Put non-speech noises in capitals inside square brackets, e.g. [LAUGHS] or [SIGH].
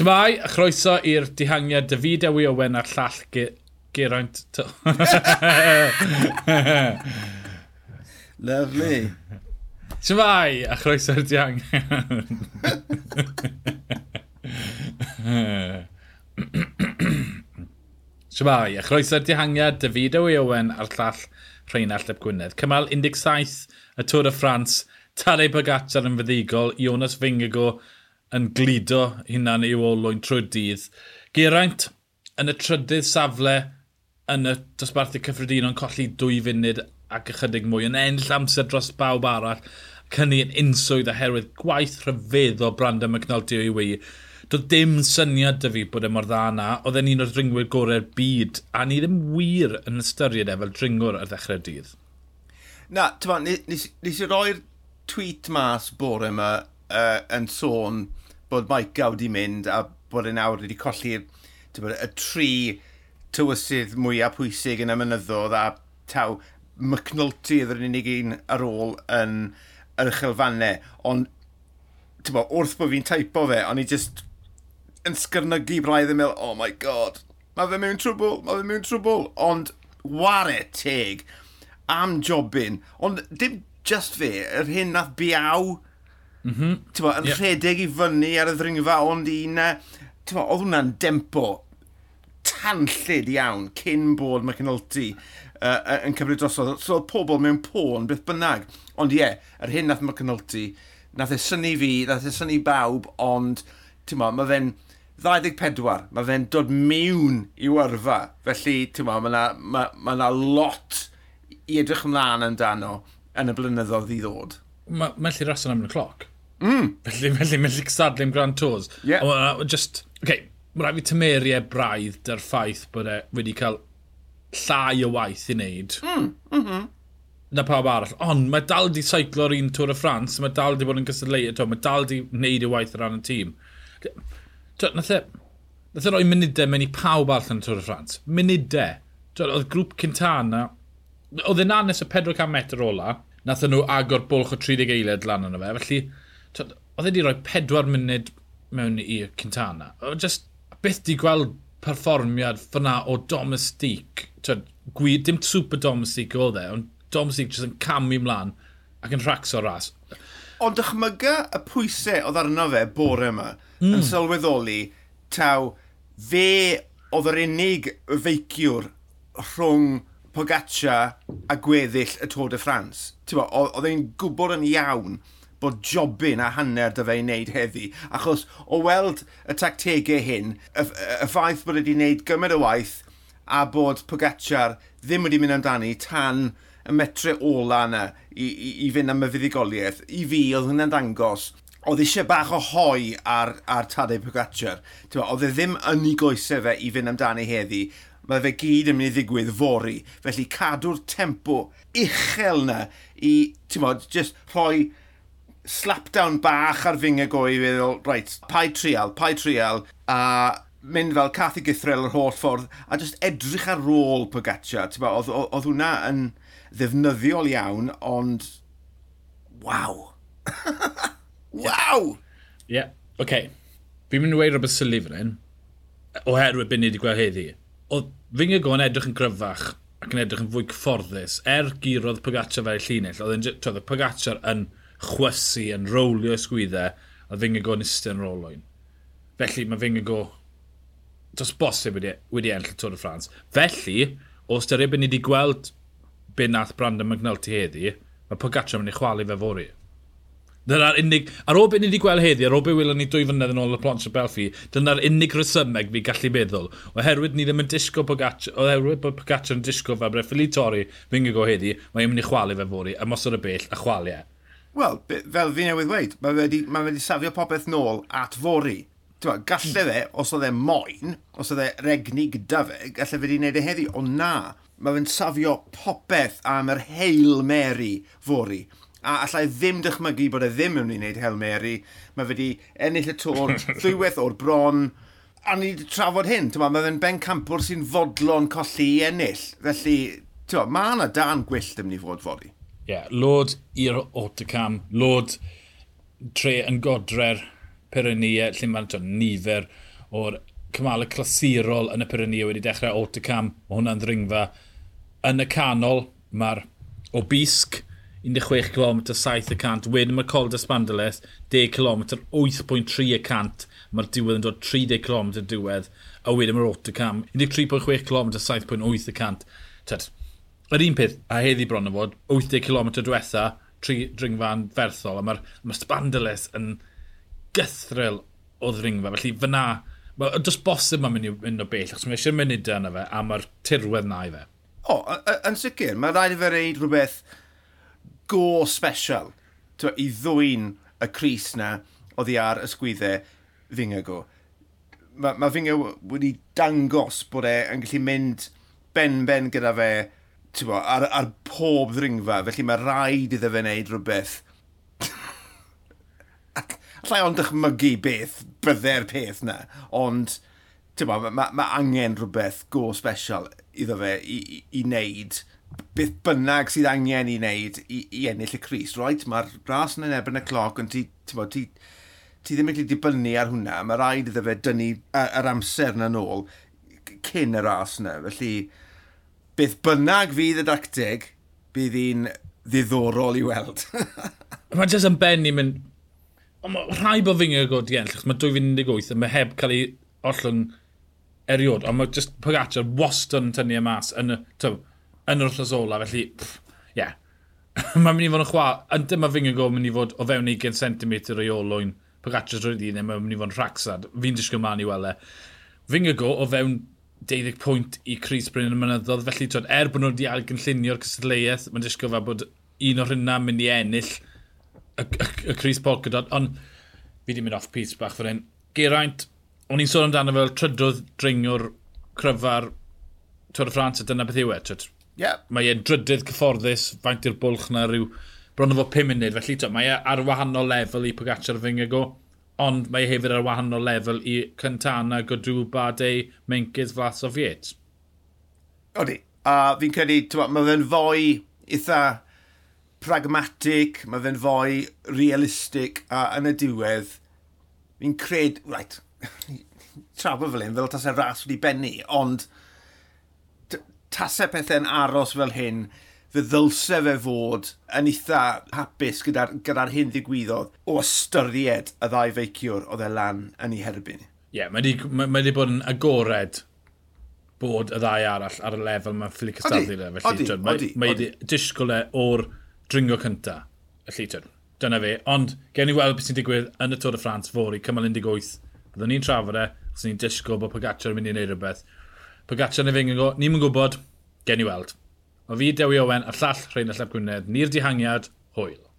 Tymai, a chroeso i'r dihangiad David Ewi Owen a'r llall ge Geraint. Lovely. [LAUGHS] Tymai, a chroeso i'r dihangiad. Tymai, a chroeso i'r dihangiad David Ewi Owen a'r llall Rheinald Ep Gwynedd. Cymal 17 y Tôr y Ffrans, Tadei Pogacar yn feddigol, Jonas Fingago, yn glido hunan i'w olwyn trwy'r dydd. Geraint, yn y trydydd safle yn y dosbarthu cyffredinol yn colli dwy funud ac ychydig mwy yn enll amser dros bawb arall cynnu yn unswydd oherwydd gwaith rhyfedd rhyfeddol Brandon McNulty o'i wei. Doedd dim syniad dy fi bod e mor dda na, oedd e'n un o'r dringwyr gorau'r byd, a ni ddim wir yn ystyried e fel dringwr ar ddechrau dydd. Na, ti'n nes, nes, nes i roi'r tweet mas bore yma uh, yn sôn bod Mike Gawd i mynd a bod e nawr wedi colli bod, y tri tywysydd mwyaf pwysig yn y mynyddodd a taw McNulty oedd yr unig un ar ôl yn yr uchelfannau. Ond, bod, wrth bod fi'n taipo fe, ond i just yn sgyrnygu braidd yn meddwl, oh my god, mae fe mewn trwbl, mae fe mewn trwbl. Ond, ware teg am jobyn. Ond dim just fe, yr hyn nath biaw mm -hmm. bo, yn yep. rhedeg i fyny ar y ddringfa, ond un... Tewa, oedd hwnna'n dempo tanllid iawn cyn bod mae uh, yn cymryd drosodd. So oedd pobl mewn pôn, beth bynnag. Ond ie, yeah, yr hyn nath mae nath e syni fi, nath e syni bawb, ond tewa, mae fe'n 24, mae fe'n dod mewn i wyrfa. Felly, tewa, mae yna ma, ma, ma lot i edrych ymlaen amdano yn y blynyddoedd i ddod. Mae'n ma lle rhaid yn am y cloc. Mm. Felly, felly, mae'n llycsadlu'n Grand Tours. Yeah. Ond just, okay, mae rhaid fi tymeriau e braidd dy'r ffaith bod e wedi cael llai o waith i wneud. Mm. Mm -hmm. Na pawb arall. Ond mae dal di seiclo'r un Tŵr y Ffrans, mae dal di bod yn gystadleu mae dal di wneud i waith ar ran y tîm. Nath e, nath e roi munudau mewn i pawb arall yn y Tŵr y Ffrans. Munudau. Oedd grŵp Cintana, oedd e'n anes y 400 metr ola, nath e nhw agor bwlch o 30 eiled lan yna fe, felly oedd e wedi rhoi pedwar munud mewn i Cintana. Just byth di gweld perfformiad fyna o domestic. Twyd, gwir, dim super domestic oedd e, ond domestic jyst yn camu mlaen ac yn rhacso ras. Ond dychmyga y pwysau oedd arno fe bore yma mm. yn hmm. sylweddoli taw fe oedd yr unig feiciwr rhwng Pogaccia a gweddill y Tôr de France. Oedd e'n gwybod yn iawn bod jobyn a hanner dy fe i wneud heddi. Achos o weld y tactegau hyn, y, y ffaith bod wedi wneud gymaint o waith a bod Pogacar ddim wedi mynd amdani tan y metre ola yna i, i, i fynd am y fuddigoliaeth. I fi, oedd hwnna'n dangos oedd eisiau bach o hoi ar, ar Tadeu Pogacar. Oedd e ddim yn ei goesau fe i fynd amdani heddi. Mae fe gyd yn mynd i ddigwydd fori. Felly cadw'r tempo uchel na i, ti'n modd, just rhoi slapdown bach ar fyngau go i feddwl, reit, paid trial, paid trial, a mynd fel Cathy Githrell yr holl ffordd, a just edrych ar ôl Pogaccia. Oedd, oedd hwnna yn ddefnyddiol iawn, ond... Waw! [LAUGHS] Waw! Ie, yeah. oce. Okay. Fi'n mynd i weid rhywbeth syli fan hyn, oherwydd byd ni wedi gweld heddi. Oedd fy'n gygo yn edrych yn gryfach ac yn edrych yn fwy cyfforddus. Er gyrodd Pogaccia fel llinell, oedd Pogaccia yn chwysu yn rowlio ysgwyddau, a Fingago yn ystod yn rolwyn. Felly mae Fingago dros bosib wedi, e- wedi e enll y Tôr y Ffrans. Felly, o styried byd ni wedi gweld be nath Brandon McNulty heddi, mae Pogaccio yn mynd i chwalu fe fori. Dyna'r unig... Ar ôl beth ni wedi gweld heddi, ar ôl beth wylwn ni dwy fynedd yn ôl y plont o Belfi, dyna'r unig resymeg fi gallu meddwl. Oherwydd ni ddim yn disgo Pogaccio, oherwydd bod Pogaccio yn disgo fe bre ffili torri, fy'n gygo heddi, mae'n mynd i chwalu fe fori, ymosod y bell a chwalu e. Wel, fel fi newydd dweud, mae wedi, mae wedi safio popeth nôl at fori. Tewa, gallai fe, os oedd e moyn, os oedd e regni gyda fe, gallai fe wedi gwneud e heddi, ond na, mae fe'n safio popeth am yr Hail Mary fori. A allai ddim dychmygu bod e ddim yn mynd i wneud Hail Mary. Mae wedi ennill y tŵr llyweth [LAUGHS] o'r bron. A ni wedi trafod hyn. Tewa, mae fe'n ben campwr sy'n fodlon colli i ennill. Felly, mae yna dan gwyllt yn mynd i fod fori yeah, lod i'r autocam, lod tre yn godre'r Pyrenea, lle mae'n nifer o'r cymalau clasurol yn y Pyrenea wedi dechrau autocam, mae hwnna'n ddringfa. Yn y canol, mae'r Obisg, 16 km 7 y cant, wedyn mae Col d'Espandeles 10 km 8.3 y cant, mae'r diwedd yn dod 30 km diwedd, a wedyn mae'r autocam, 13.6 km 7.8%. Tyd, yr un peth, a heddi bron o fod, 80 km diwetha, tri dringfa'n ferthol, a mae'r ma Spandalis yn gythryl o ddringfa. Felly fyna, mae dros bosib mae'n mynd, mynd o bell, achos mae eisiau munudau yna fe, a mae'r tirwedd na i fe. O, yn sicr, mae rhaid i fe reid rhywbeth go special twa, i ddwy'n y Cris na oedd i ar ysgwyddau sgwyddau Fingago. Mae ma, ma wedi dangos bod e yn gallu mynd ben-ben gyda fe bo, ar, ar pob ddringfa, felly mae rhaid iddo fe wneud rhywbeth ac allai ond dychmygu beth byddai'r peth na, ond mae ma, ma angen rhywbeth go special iddo fe i, i, i wneud beth bynnag sydd angen i wneud i, i ennill y Cris, Right? Mae'r ras yn ebyn y cloc, ond ti, ti, bo, ti, ti ddim yn gallu dibynnu ar hwnna. Mae rhaid iddo fe dynnu yr amser na nôl cyn y ras yna. Felly, beth bynnag fydd y dacteg, bydd hi'n ddiddorol i weld. [LAUGHS] mae jyst yn ben i mynd... Mae rhai bod fi'n gwybod i enll, mae 2018 a mae heb cael ei ollwng eriod, ond mae just Pogacar wastad yn tynnu y mas yn y, tyw, yn yr wrthnos ola, felly, ie. Yeah. [LAUGHS] mae'n mynd i fod yn chwa, yn dyma fi'n gwybod, mynd i fod o fewn 20 cm o'i olwyn, Pogacar drwy ddyn, mae'n mynd i fod yn rhacsad, fi'n disgwyl mlaen i weld e. Fi'n gwybod o fewn 12 pwynt i Cris Bryn yn mynyddodd. Felly, twyd, er bod nhw wedi algynllunio'r cystadleuaeth, mae'n disgwyl fel bod un o'r hynna mynd i ennill y, y, y Cris Polkadot. Ond fi wedi mynd off piece bach fan hyn. Geraint, o'n i'n sôn amdano fel trydodd dringwr cryfar Tôr y Ffrans a dyna beth yw e. Yep. Mae e'n drydydd cyfforddus, faint i'r bwlch na rhyw bron o fod 5 munud. Felly to, mae e ar wahanol lefel i Pogacar fy ond mae hefyd ar wahanol lefel i Cantana, Godw, Badei, Menkes, Flas Vlasov, Yates. Odi, a fi'n credu, mae fe'n fwy eitha pragmatic, mae fe'n fwy realistic, a yn y diwedd, fi'n cred, right, [LAUGHS] trafod fel hyn, fel tasau ras wedi bennu, ond tasau pethau'n aros fel hyn, fe ddylse fe fod yn eitha hapus gyda'r gyda hyn ddigwyddodd o ystyried y ddau feiciwr oedd e lan yn ei herbyn. Ie, yeah, mae wedi bod yn agored bod y ddau arall ar y lefel mae'n ffili cystadlu le. Felly, odi, mae, odi, mae wedi disgwyl e o'r dringo cynta. Felly, tyd, dyna fe. Ond, gen i weld beth sy'n digwydd yn y Tôr y Ffrans fori, cymal 18. Byddwn ni'n trafod e, os ni'n disgwyl bod Pogacar yn mynd i wneud rhywbeth. Pogacar neu fe ni'n mynd gwybod, gen i weld. O fi Dewi Owen, a llall Rhain a Llap Gwynedd. Ni'r dihangiad, hwyl.